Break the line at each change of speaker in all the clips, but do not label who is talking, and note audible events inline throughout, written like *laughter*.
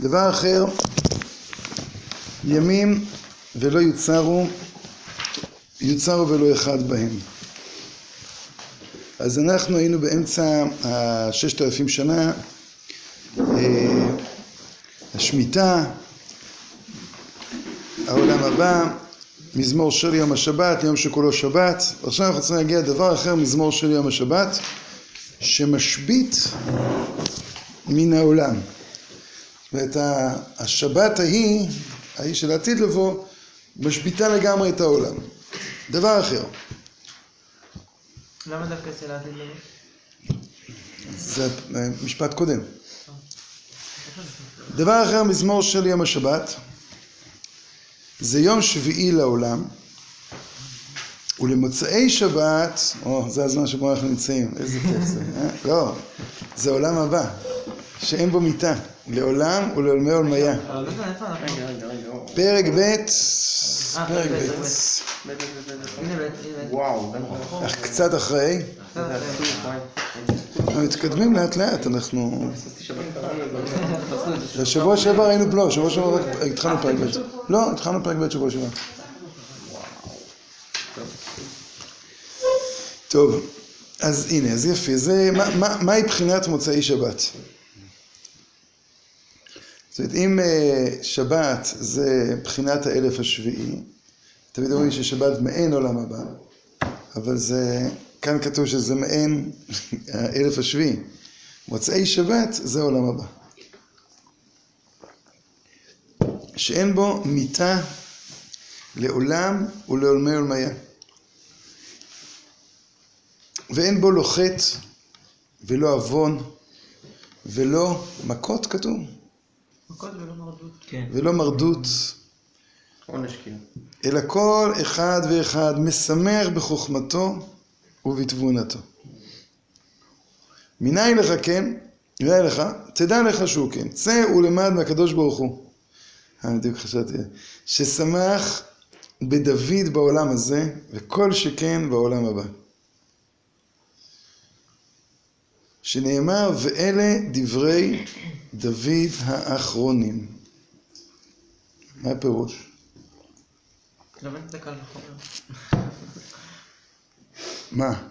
דבר אחר, ימים ולא יוצרו, יוצרו ולא אחד בהם. אז אנחנו היינו באמצע הששת אלפים שנה, אה, השמיטה, העולם הבא, מזמור של יום השבת, יום שכולו שבת. עכשיו אנחנו צריכים להגיע לדבר אחר, מזמור של יום השבת, שמשבית מן העולם. אומרת, השבת ההיא, ההיא של העתיד לבוא, משביתה לגמרי את העולם. דבר אחר.
למה דווקא אצל העתיד לבוא?
זה משפט קודם. דבר אחר, מזמור של יום השבת, זה יום שביעי לעולם, ולמוצאי שבת, או, זה הזמן שבו אנחנו נמצאים, איזה כיף זה, אה? לא, זה עולם הבא, שאין בו מיטה, לעולם ולעולמי עולמיה.
לא?
פרק ב',
אה,
פרק ב'.
וואו,
אך קצת אחרי. אנחנו מתקדמים לאט לאט, אנחנו... *laughs* בשבוע שעבר היינו, לא, שבוע שעבר התחלנו פרק ב'. לא, התחלנו פרק ב' שבוע שעבר. טוב, אז הנה, אז יפה, זה, מה- מה- מהי בחינת מוצאי שבת? זאת אומרת, אם אה, שבת זה בחינת האלף השביעי, תמיד אומרים ששבת מעין עולם הבא, אבל זה, כאן כתוב שזה מעין האלף השביעי. מוצאי שבת זה העולם הבא. שאין בו מיתה לעולם ולעולמי עולמיה. ואין בו לא חטא ולא עוון ולא מכות כתוב,
מכות ולא מרדות. כן.
ולא מרדות,
עונש כאילו.
אלא כל אחד ואחד משמח בחוכמתו ובתבונתו. מניין לך כן, מניין לך, תדע לך שהוא כן, צא ולמד מהקדוש ברוך הוא. אה, בדיוק חשבתי, ששמח בדוד בעולם הזה, וכל שכן בעולם הבא. שנאמר, ואלה דברי דוד האחרונים. מה הפירוש?
קל וחומר.
מה?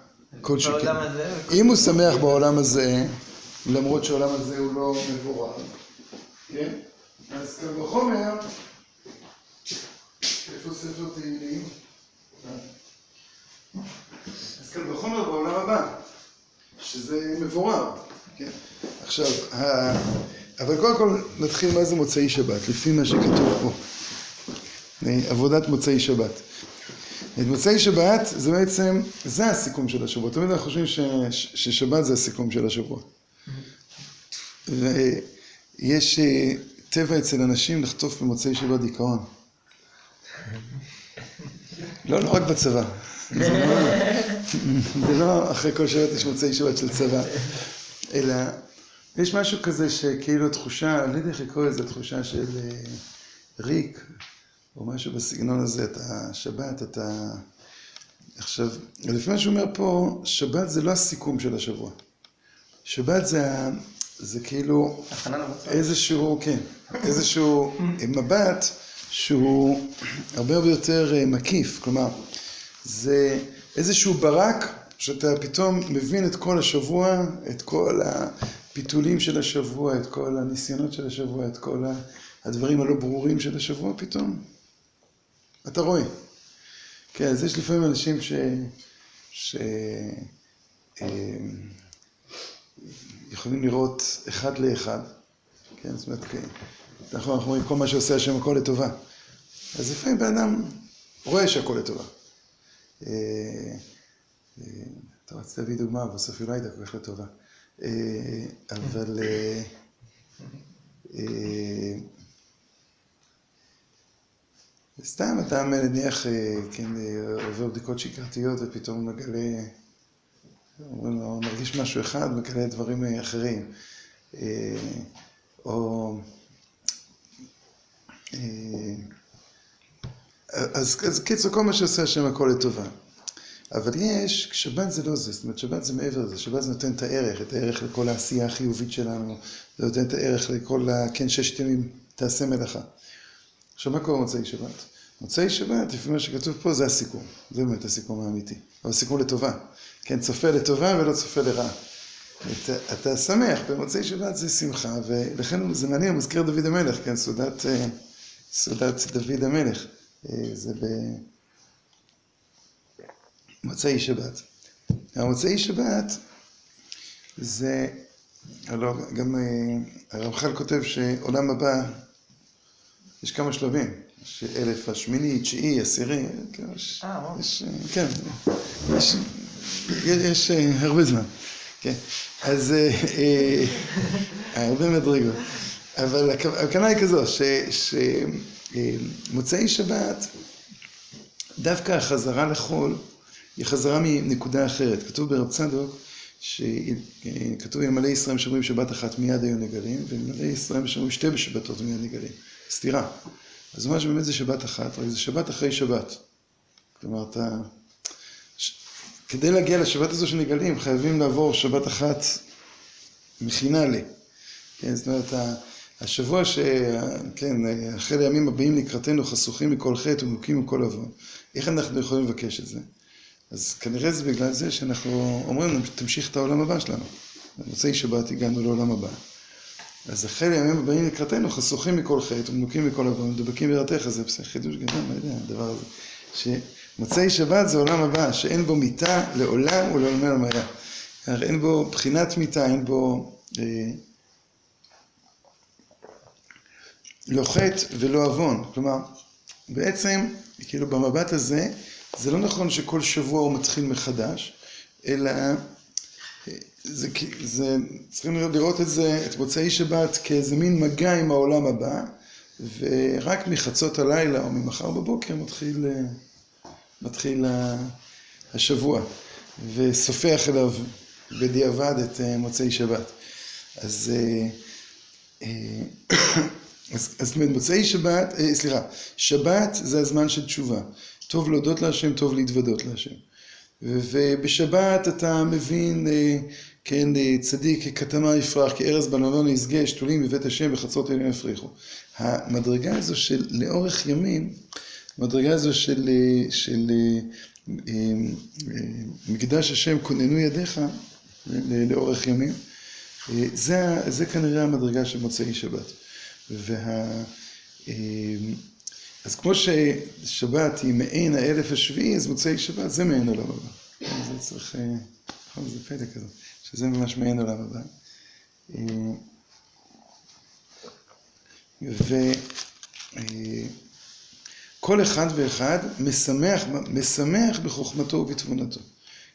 כל שכן.
וכל-
אם הוא שמח בעולם הזה, למרות שהעולם הזה הוא לא מבורר, כן? אז קל וחומר, איפה ספר תהילים? אז קל וחומר בעולם הבא, שזה מבורר, כן? עכשיו, ה... אבל קודם כל נתחיל מה זה מוצאי שבת, לפי מה שכתוב פה. עבודת מוצאי שבת. את מוצאי שבת זה בעצם, זה הסיכום של השבוע. תמיד אנחנו חושבים ש, ש, ששבת זה הסיכום של השבוע. ויש אה, טבע אצל אנשים לחטוף במוצאי שבת דיכאון. *laughs* לא, לא רק בצבא. זה לא, *laughs* זה לא אחרי כל שבת יש מוצאי שבת של צבא, אלא יש משהו כזה שכאילו תחושה, אני לא יודע איך לקרוא לזה, תחושה של אה, ריק, או משהו בסגנון הזה, אתה שבת, אתה... עכשיו, לפי מה שהוא אומר פה, שבת זה לא הסיכום של השבוע. שבת זה, ה- זה כאילו. איזשהו, כן, איזשהו מבט שהוא הרבה הרבה יותר אה, מקיף, כלומר, זה איזשהו ברק שאתה פתאום מבין את כל השבוע, את כל הפיתולים של השבוע, את כל הניסיונות של השבוע, את כל הדברים הלא ברורים של השבוע פתאום. אתה רואה. כן, אז יש לפעמים אנשים ש... ש... אה, יכולים לראות אחד לאחד, כן, זאת אומרת, כן, נכון, אנחנו אומרים כל מה שעושה השם הכל לטובה. אז לפעמים בן אדם רואה שהכל לטובה. אה, אה, אתה רצית להביא דוגמה, בסוף היא לא הייתה כל כך לטובה. אה, אבל... סתם אתה נניח, כן, עובר בדיקות שגרתיות ופתאום מגלה, מרגיש משהו אחד, מגלה דברים אחרים. או... אז, אז קיצור, כל מה שעושה השם הכל לטובה. אבל יש, שבת זה לא זה, זאת אומרת שבת זה מעבר לזה, שבת זה נותן את הערך, את הערך לכל העשייה החיובית שלנו, זה נותן את הערך לכל ה... כן, ששת ימים תעשה מלאכה. עכשיו מה קורה במוצאי שבת? מוצאי שבת, לפי מה שכתוב פה, זה הסיכום. זה באמת הסיכום האמיתי. אבל סיכום לטובה. כן, צופה לטובה ולא צופה לרעה. אתה, אתה שמח, במוצאי שבת זה שמחה, ולכן זה מעניין, מזכיר דוד המלך, כן, סעודת, אה, דוד המלך. אה, זה במוצאי שבת. המוצאי שבת זה, הלוא גם אה, הרמח"ל כותב שעולם הבא, יש כמה שלבים. יש אלף השמיני, תשיעי, עשירי, כן, יש,
אה, וואו.
יש, כן, יש, יש אה, הרבה זמן, כן, אז *laughs* הרבה מדרגות, אבל הכ- הכוונה היא כזו, שמוצאי שבת, דווקא החזרה לחול היא חזרה מנקודה אחרת. כתוב ברב צדוק, שכתוב אלמלא ישראל שומרים שבת אחת מיד היו נגלים, ואלמלא ישראל שומרים שתי בשבתות מיד נגלים. סתירה. אז אומר שבאמת זה שבת אחת, רק זה שבת אחרי שבת. כלומר, אתה... ש... כדי להגיע לשבת הזו שנגלים, חייבים לעבור שבת אחת מכינה ל... כן, זאת אומרת, השבוע ש... כן, אחרי הימים הבאים לקראתנו חשופים מכל חטא ומוכים מכל עוון. איך אנחנו יכולים לבקש את זה? אז כנראה זה בגלל זה שאנחנו אומרים, תמשיך את העולם הבא שלנו. במוצאי שבת הגענו לעולם הבא. אז החל הימים הבאים לקראתנו חשופים מכל חטא ומנוקים מכל עוון ומדבקים בירתך, זה חידוש גדול, מה יודע, הדבר הזה. שמוצאי שבת זה עולם הבא, שאין בו מיתה לעולם ולעולמי. כלומר, אין בו בחינת מיתה, אין בו אה, לא חטא ולא עוון. כלומר, בעצם, כאילו במבט הזה, זה לא נכון שכל שבוע הוא מתחיל מחדש, אלא אה, זה, זה, צריכים לראות את זה, את מוצאי שבת, כאיזה מין מגע עם העולם הבא, ורק מחצות הלילה או ממחר בבוקר מתחיל, אה, מתחיל השבוע, וסופח אליו בדיעבד את אה, מוצאי שבת. אז זאת אומרת, מוצאי שבת, אה, סליחה, שבת זה הזמן של תשובה. טוב להודות להשם, טוב להתוודות להשם. ובשבת אתה מבין, אה, כן, אה, צדיק כתמה יפרח, כארז בנלון ישגה, שתולים בבית השם וחצות עליהם יפריחו. המדרגה הזו של לאורך ימים, המדרגה הזו של, של מקדש השם כוננו ידיך לאורך ימים, זה, זה כנראה המדרגה של מוצאי שבת. וה... אה, אז כמו ששבת היא מעין האלף השביעי, אז מוצאי שבת זה מעין עולם הבא. זה צריך, אה, נכון, זה פלא כזה, שזה ממש מעין עולם הבא. אה, וכל אחד ואחד משמח, משמח בחוכמתו ובתבונתו.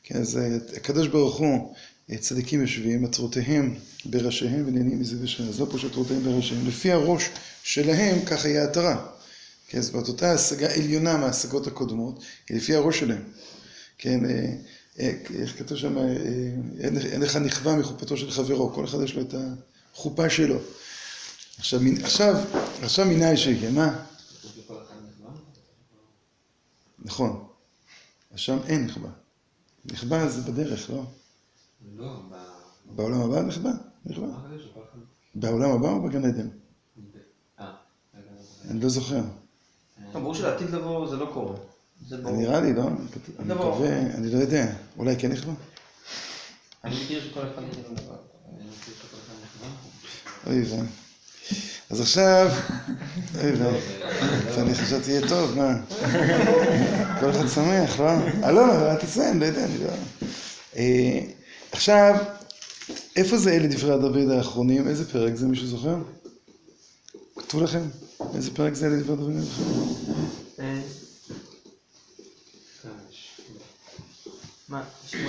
כן, אז אה, הקדוש ברוך הוא, אה, צדיקים יושבים, מטרותיהם בראשיהם ונהנים מזה בשם. אז לא פה שטרותיהם בראשיהם. לפי הראש שלהם, ככה יהיה עטרה. כן, זאת אומרת, אותה השגה עליונה מההשגות הקודמות, היא לפי הראש שלהם. כן, אה, אה, איך כתוב שם, אה, אין, לך נכווה מחופתו של חברו, כל אחד יש לו את החופה שלו. עכשיו, עכשיו, מיני שיקה, מה? נכון. אז שם אין נכבה. נכבה זה בדרך, לא?
לא,
בעולם הבא נכבה? נכבה. בעולם הבא או בגן עדן?
אה,
אני לא זוכר.
ברור שלעתיד לבוא זה לא קורה.
נראה לי, לא? אני. מקווה, אני לא יודע. אולי כן נכבה?
אני מכיר שכל אחד.
אוי ואי. אז עכשיו, *laughs* אוי ואי. אני חשבתי יהיה טוב, מה? *laughs* כל אחד שמח, לא? אה, לא, לא, אל תציין, לא יודע, אני לא... עכשיו, איפה זה אלה דברי דוד האחרונים? איזה פרק זה, מישהו זוכר? כתוב לכם? איזה פרק זה אלה דברי דוד האחרונים?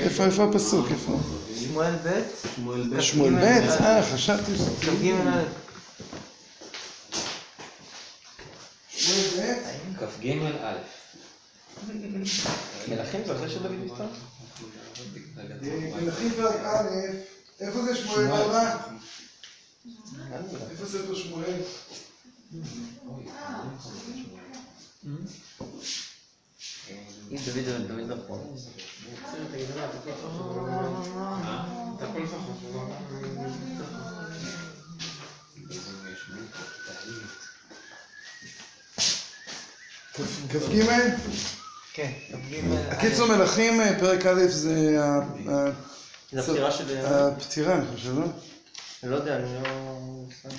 איפה, איפה הפסוק? איפה?
שמואל ב'?
שמואל ב'.
שמואל ב'? אה, חשבתי ש...
כ"ג א'.
שמואל ב'?
כ"ג א'.
מלכים זה אחרי שדוד נפטר?
מלכים פרק א', איפה זה שמואל
נראה.
איפה ספר שמואל?
אם דוד דוד נכון.
כ"ג?
כן, כ"ג.
הקיצור מלכים, אה, פרק א' זה
הפטירה של...
הפטירה, אני חושב, לא?
אני לא יודע, אני לא...
אני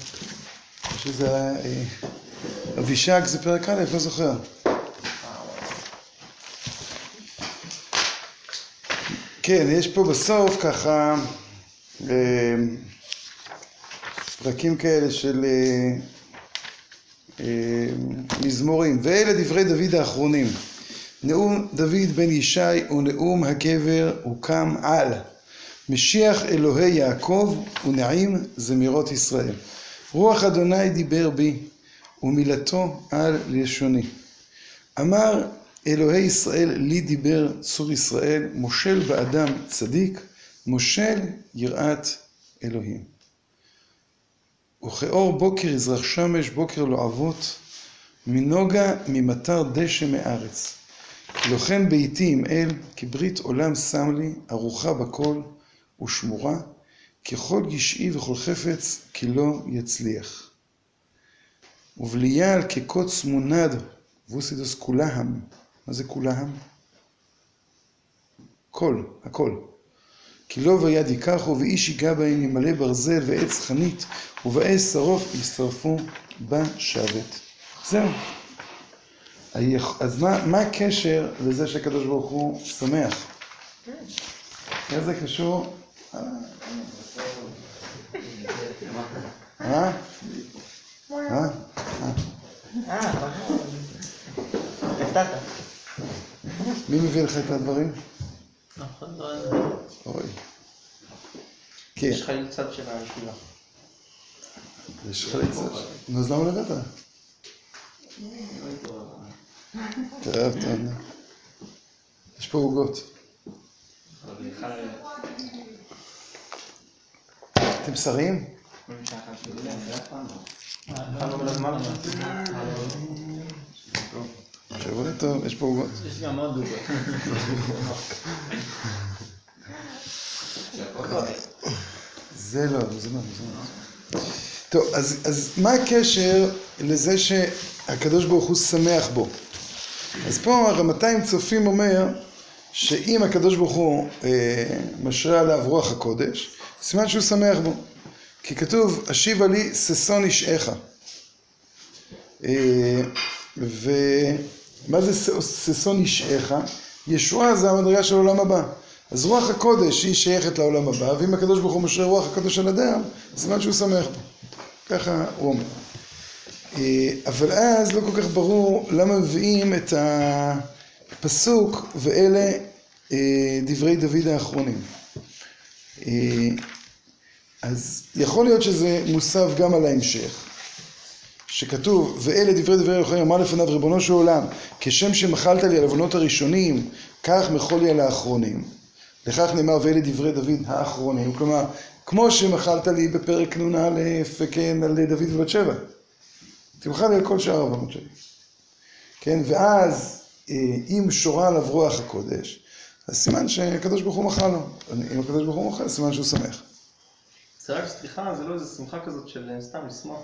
חושב שזה היה, אה, אבישג זה פרק א', לא זוכר. כן, יש פה בסוף ככה אה, פרקים כאלה של אה, אה, מזמורים. ואלה דברי דוד האחרונים. נאום דוד בן ישי ונאום הקבר הוקם על. משיח אלוהי יעקב ונעים זמירות ישראל. רוח אדוני דיבר בי ומילתו על לשוני. אמר אלוהי ישראל לי דיבר צור ישראל, מושל באדם צדיק, מושל יראת אלוהים. וכאור בוקר יזרח שמש, בוקר לא עבות, מנוגה ממטר דשא מארץ. כן ביתי עם אל, כי ברית עולם שם לי, ערוכה בכל ושמורה, ככל גשעי וכל חפץ, כי לא יצליח. ובליעל כקוץ מונד, ווסידוס כולהם. מה זה כולהם? כל, הכל. כי לא ויד ייקחו ואיש ייגע בהם ימלא ברזל ועץ חנית ובאש שרוף ישרפו בשבת. זהו. אז מה, מה הקשר לזה שהקדוש ברוך הוא שמח? איך זה קשור? אה? אה? אה?
אה.
מי מביא לך את הדברים?
נכון, לא יודע.
אוי. כן,
יש לך צד של הישיבה.
יש לך ליצה. נו, אז למה לא הבאת? טוב, טוב. יש פה עוגות. אתם שרים? שבוע טוב, יש פה עוגות.
יש גם עוד דוגות.
זה לא, זה לא, זה לא. טוב, אז מה הקשר לזה שהקדוש ברוך הוא שמח בו? אז פה הרמתיים צופים אומר שאם הקדוש ברוך הוא אה, משרה עליו רוח הקודש, סימן שהוא שמח בו. כי כתוב, השיבה לי ששון אישך. אה, ומה זה ששון אישך? ישועה זה המדרגה של העולם הבא. אז רוח הקודש היא שייכת לעולם הבא, ואם הקדוש ברוך הוא משרה רוח הקודש על אדם, סימן שהוא שמח בו. ככה הוא אומר. אה, אבל אז לא כל כך ברור למה מביאים את הפסוק ואלה אה, דברי דוד האחרונים. אה, אז יכול להיות שזה מוסב גם על ההמשך, שכתוב ואלה דברי דברי אלוהים אמר לפניו ריבונו של עולם כשם שמחלת לי על עוונות הראשונים כך מחול לי על האחרונים לכך נאמר ואלה דברי דוד האחרונים כלומר כמו שמחלת לי בפרק נ"א וכן על דוד ובת שבע תמחל על כל שאר העוונות שלי כן ואז אה, אם שורה עליו רוח הקודש אז סימן שהקדוש ברוך הוא מחל לו אם הקדוש ברוך הוא מחל סימן שהוא שמח
זה רק סליחה, זה לא איזה שמחה כזאת של אה, סתם לשמוח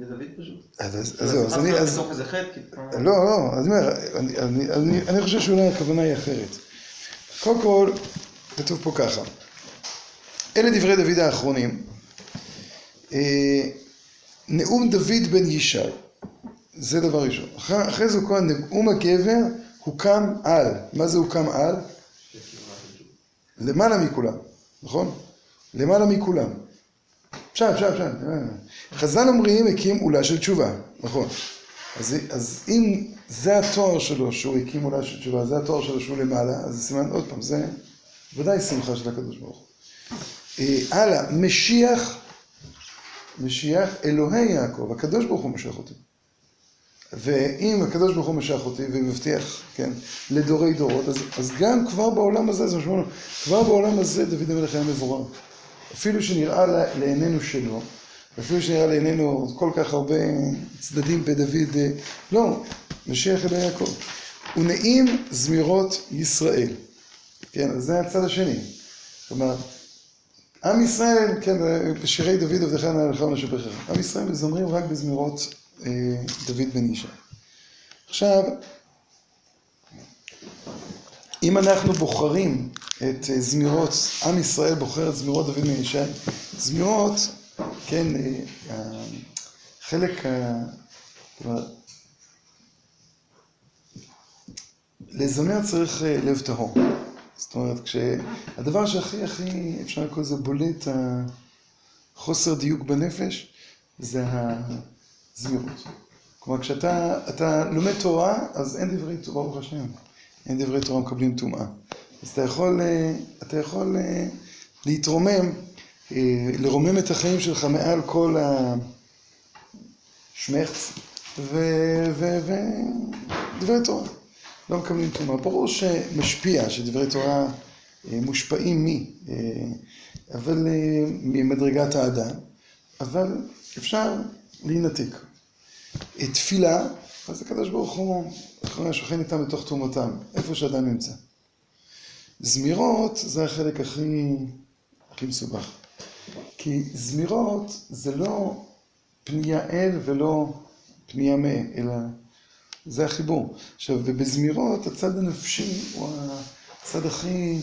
בדוד פשוט.
אז, אז,
זה
אז זהו, אז אני, אז,
בתוך איזה חטא, כאילו.
לא, לא, אז אני אומר, אני, אני, אני, אני חושב שאולי הכוונה היא אחרת. קודם כל, כתוב פה ככה, אלה דברי דוד האחרונים, אה, נאום דוד בן ישי, זה דבר ראשון. אחרי, אחרי זה הוא קורא נאום הגבר, הוקם על. מה זה הוקם על? למעלה מכולם, נכון? למעלה מכולם. פשט, פשט, פשט. חז"ל אומרים הקים עולה של תשובה, נכון. אז, אז אם זה התואר שלו שהוא הקים עולה של תשובה, זה התואר שלו שהוא למעלה, אז זה סימן עוד פעם, זה ודאי שמחה של הקדוש ברוך הוא. אה, הלאה, משיח, משיח אלוהי יעקב, הקדוש ברוך הוא משך אותי. ואם הקדוש ברוך הוא משך אותי ומבטיח, כן, לדורי דורות, אז, אז גם כבר בעולם הזה, זה שאומרים, כבר בעולם הזה דוד המלך היה מבורר. אפילו שנראה לעינינו שלא, אפילו שנראה לעינינו כל כך הרבה צדדים בדוד, אה, לא, משיח אלוהי יעקב. ונעים זמירות ישראל. כן, אז זה הצד השני. כלומר, עם ישראל, כן, בשירי דוד עבדך נעלך ונשבחך. עם ישראל מזמרים רק בזמירות אה, דוד בן ישי. עכשיו, אם אנחנו בוחרים את אה, זמירות, עם ישראל בוחר את זמירות דוד בן ישי, זמירות, כן, אה, חלק, לזמר צריך לב טהור. זאת אומרת, כשהדבר שהכי הכי אפשר לקרוא לזה בולט החוסר דיוק בנפש, זה הזמירות. כלומר, כשאתה לומד תורה, אז אין דברי תורה, ברוך השם. אין דברי תורה מקבלים טומאה. אז אתה יכול, אתה יכול להתרומם, לרומם את החיים שלך מעל כל השמחץ ודברי תורה. לא מקבלים טומאה. ברור שמשפיע, שדברי תורה מושפעים מי, אבל ממדרגת האדם, אבל אפשר להינתק. תפילה, אז הקדוש ברוך הוא, אחרונה שוכן איתם בתוך תרומותם, איפה שאדם נמצא. זמירות זה החלק הכי, הכי מסובך. כי זמירות זה לא פנייה אל ולא פנייה מה, אלא זה החיבור. עכשיו, ובזמירות הצד הנפשי הוא הצד הכי,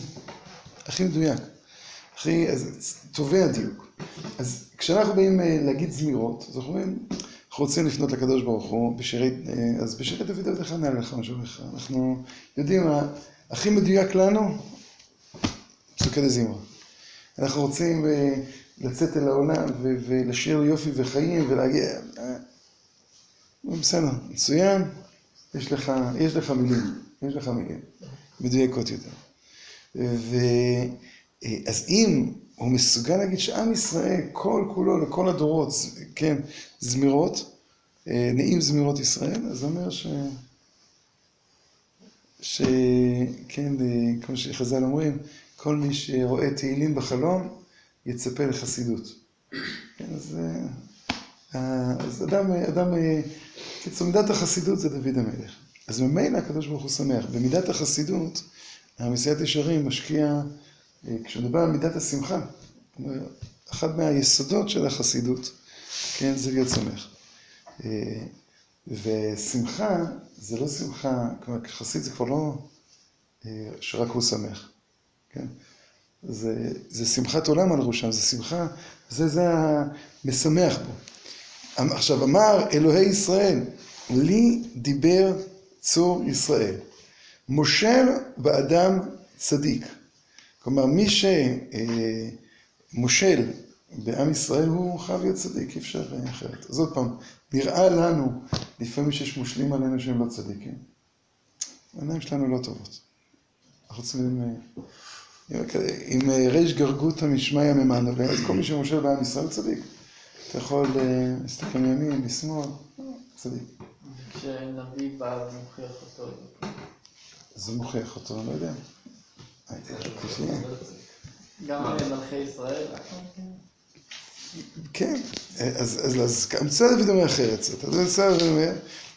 הכי מדויק, הכי, אז תובע דיוק. אז כשאנחנו באים להגיד זמירות, אז אנחנו אומרים, אנחנו רוצים לפנות לקדוש ברוך הוא, בשירי, אז בשירי דוד עבדך נעלך משהו אנחנו יודעים, הכי מדויק לנו, פסוקי דזמרה. אנחנו רוצים לצאת אל העולם ולשיר יופי וחיים ולהגיע, בסדר, מצוין, יש לך, יש לך מילים, יש לך מילים, מדויקות יותר. ו... אז אם הוא מסוגל להגיד שעם ישראל, כל כולו, לכל הדורות, כן, זמירות, נעים זמירות ישראל, אז זה אומר ש... שכן, כמו שחז"ל אומרים, כל מי שרואה תהילים בחלום, יצפה לחסידות. כן, אז, אז אדם, אדם, קיצור, מידת החסידות זה דוד המלך. אז ממילא הקדוש ברוך הוא שמח. במידת החסידות, המסיעת ישרים משקיע, כשהוא מדבר על מידת השמחה, אחד מהיסודות של החסידות, כן, זה להיות שמח. ושמחה זה לא שמחה, כלומר, חסיד זה כבר לא שרק הוא שמח, כן? זה, זה שמחת עולם על ראשם, זה שמחה, זה, זה המשמח בו. עכשיו, אמר אלוהי ישראל, לי דיבר צור ישראל, מושל באדם צדיק. כלומר, מי שמושל בעם ישראל הוא חייב להיות צדיק, אי אפשר אחרת. אז עוד פעם, נראה לנו לפעמים שיש מושלים עלינו שהם לא צדיקים. העיניים שלנו לא טובות. אנחנו צריכים, עם ריש גרגותא משמיא ממנו, כל מי שמושל בעם ישראל צדיק. אתה יכול להסתכל מימין, משמאל, צדיק.
כשנביא בא ומוכיח אותו.
זה מוכיח אותו, אני לא יודע.
גם מלכי ישראל?
כן, אז מצד דוד אומר אחרת, מצד דוד אומר,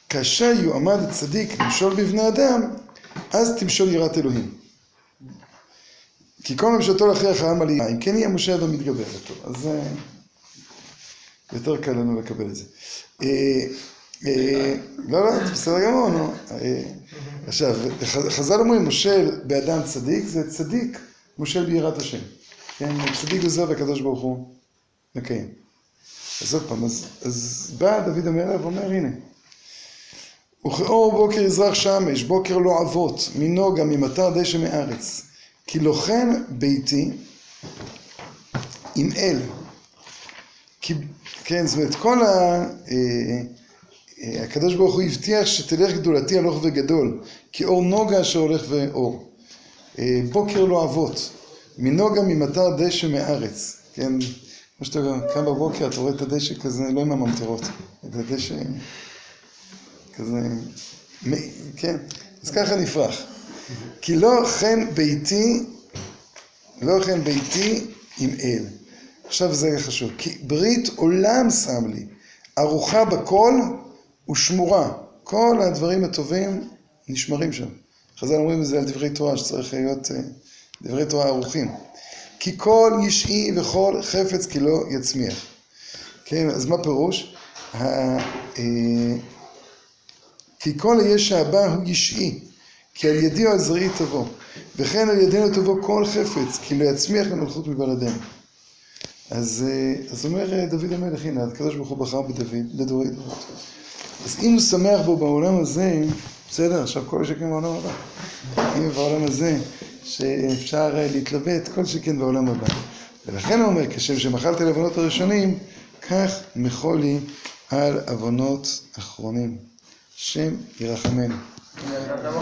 כאשר יועמד צדיק למשול בבני אדם, אז תמשול יראת אלוהים. כי כל ממשלתו להכריח העם על אם כן יהיה משה ומתגבר אותו. אז יותר קל לנו לקבל את זה. לא, לא, זה בסדר גמור, נו. עכשיו, חז"ל אומרים, מושל באדם צדיק, זה צדיק מושל ביראת השם. כן, צדיק וזהו והקדוש ברוך הוא מקיים. אז עוד פעם, אז בא דוד המלך ואומר, הנה, וכאור בוקר יזרח שמש, בוקר לא אבות, מנוגה, ממטר דשא מארץ. כי כן ביתי עם אל. כן, זאת אומרת, כל ה... הקדוש ברוך הוא הבטיח שתלך גדולתי הלוך וגדול, כי אור נוגה אשר הולך ואור. בוקר לא אבות, מנוגה ממטר דשא מארץ, כן, כמו שאתה קם בבוקר, אתה רואה את הדשא כזה, לא עם הממטרות, את הדשא כזה, כן, אז ככה נפרח. כי לא כן ביתי, לא כן ביתי עם אל. עכשיו זה חשוב, כי ברית עולם שם לי, ארוחה בכל ושמורה. כל הדברים הטובים נשמרים שם. חז"ל אומרים את זה על דברי תורה, שצריך להיות אה, דברי תורה ערוכים. כי כל ישעי וכל חפץ כי לא יצמיח. כן, אז מה פירוש? אה, כי כל הישע הבא הוא ישעי, כי על ידי או על זרעי תבוא, וכן על ידינו תבוא כל חפץ, כי לא יצמיח למלכות מבלעדינו. אז, אה, אז אומר אה, דוד המלך, הנה, הקדוש ברוך הוא בחר בדוד לדורי דורות. אז אם הוא שמח בו בעולם הזה, בסדר, עכשיו כל שכן בעולם הבא. אם בעולם הזה, שאפשר אה, להתלבט, כל שכן בעולם הבא. ולכן הוא אומר, כשם שמחלתי על עוונות הראשונים, כך מחול לי על עוונות אחרונים. השם ירחמנו.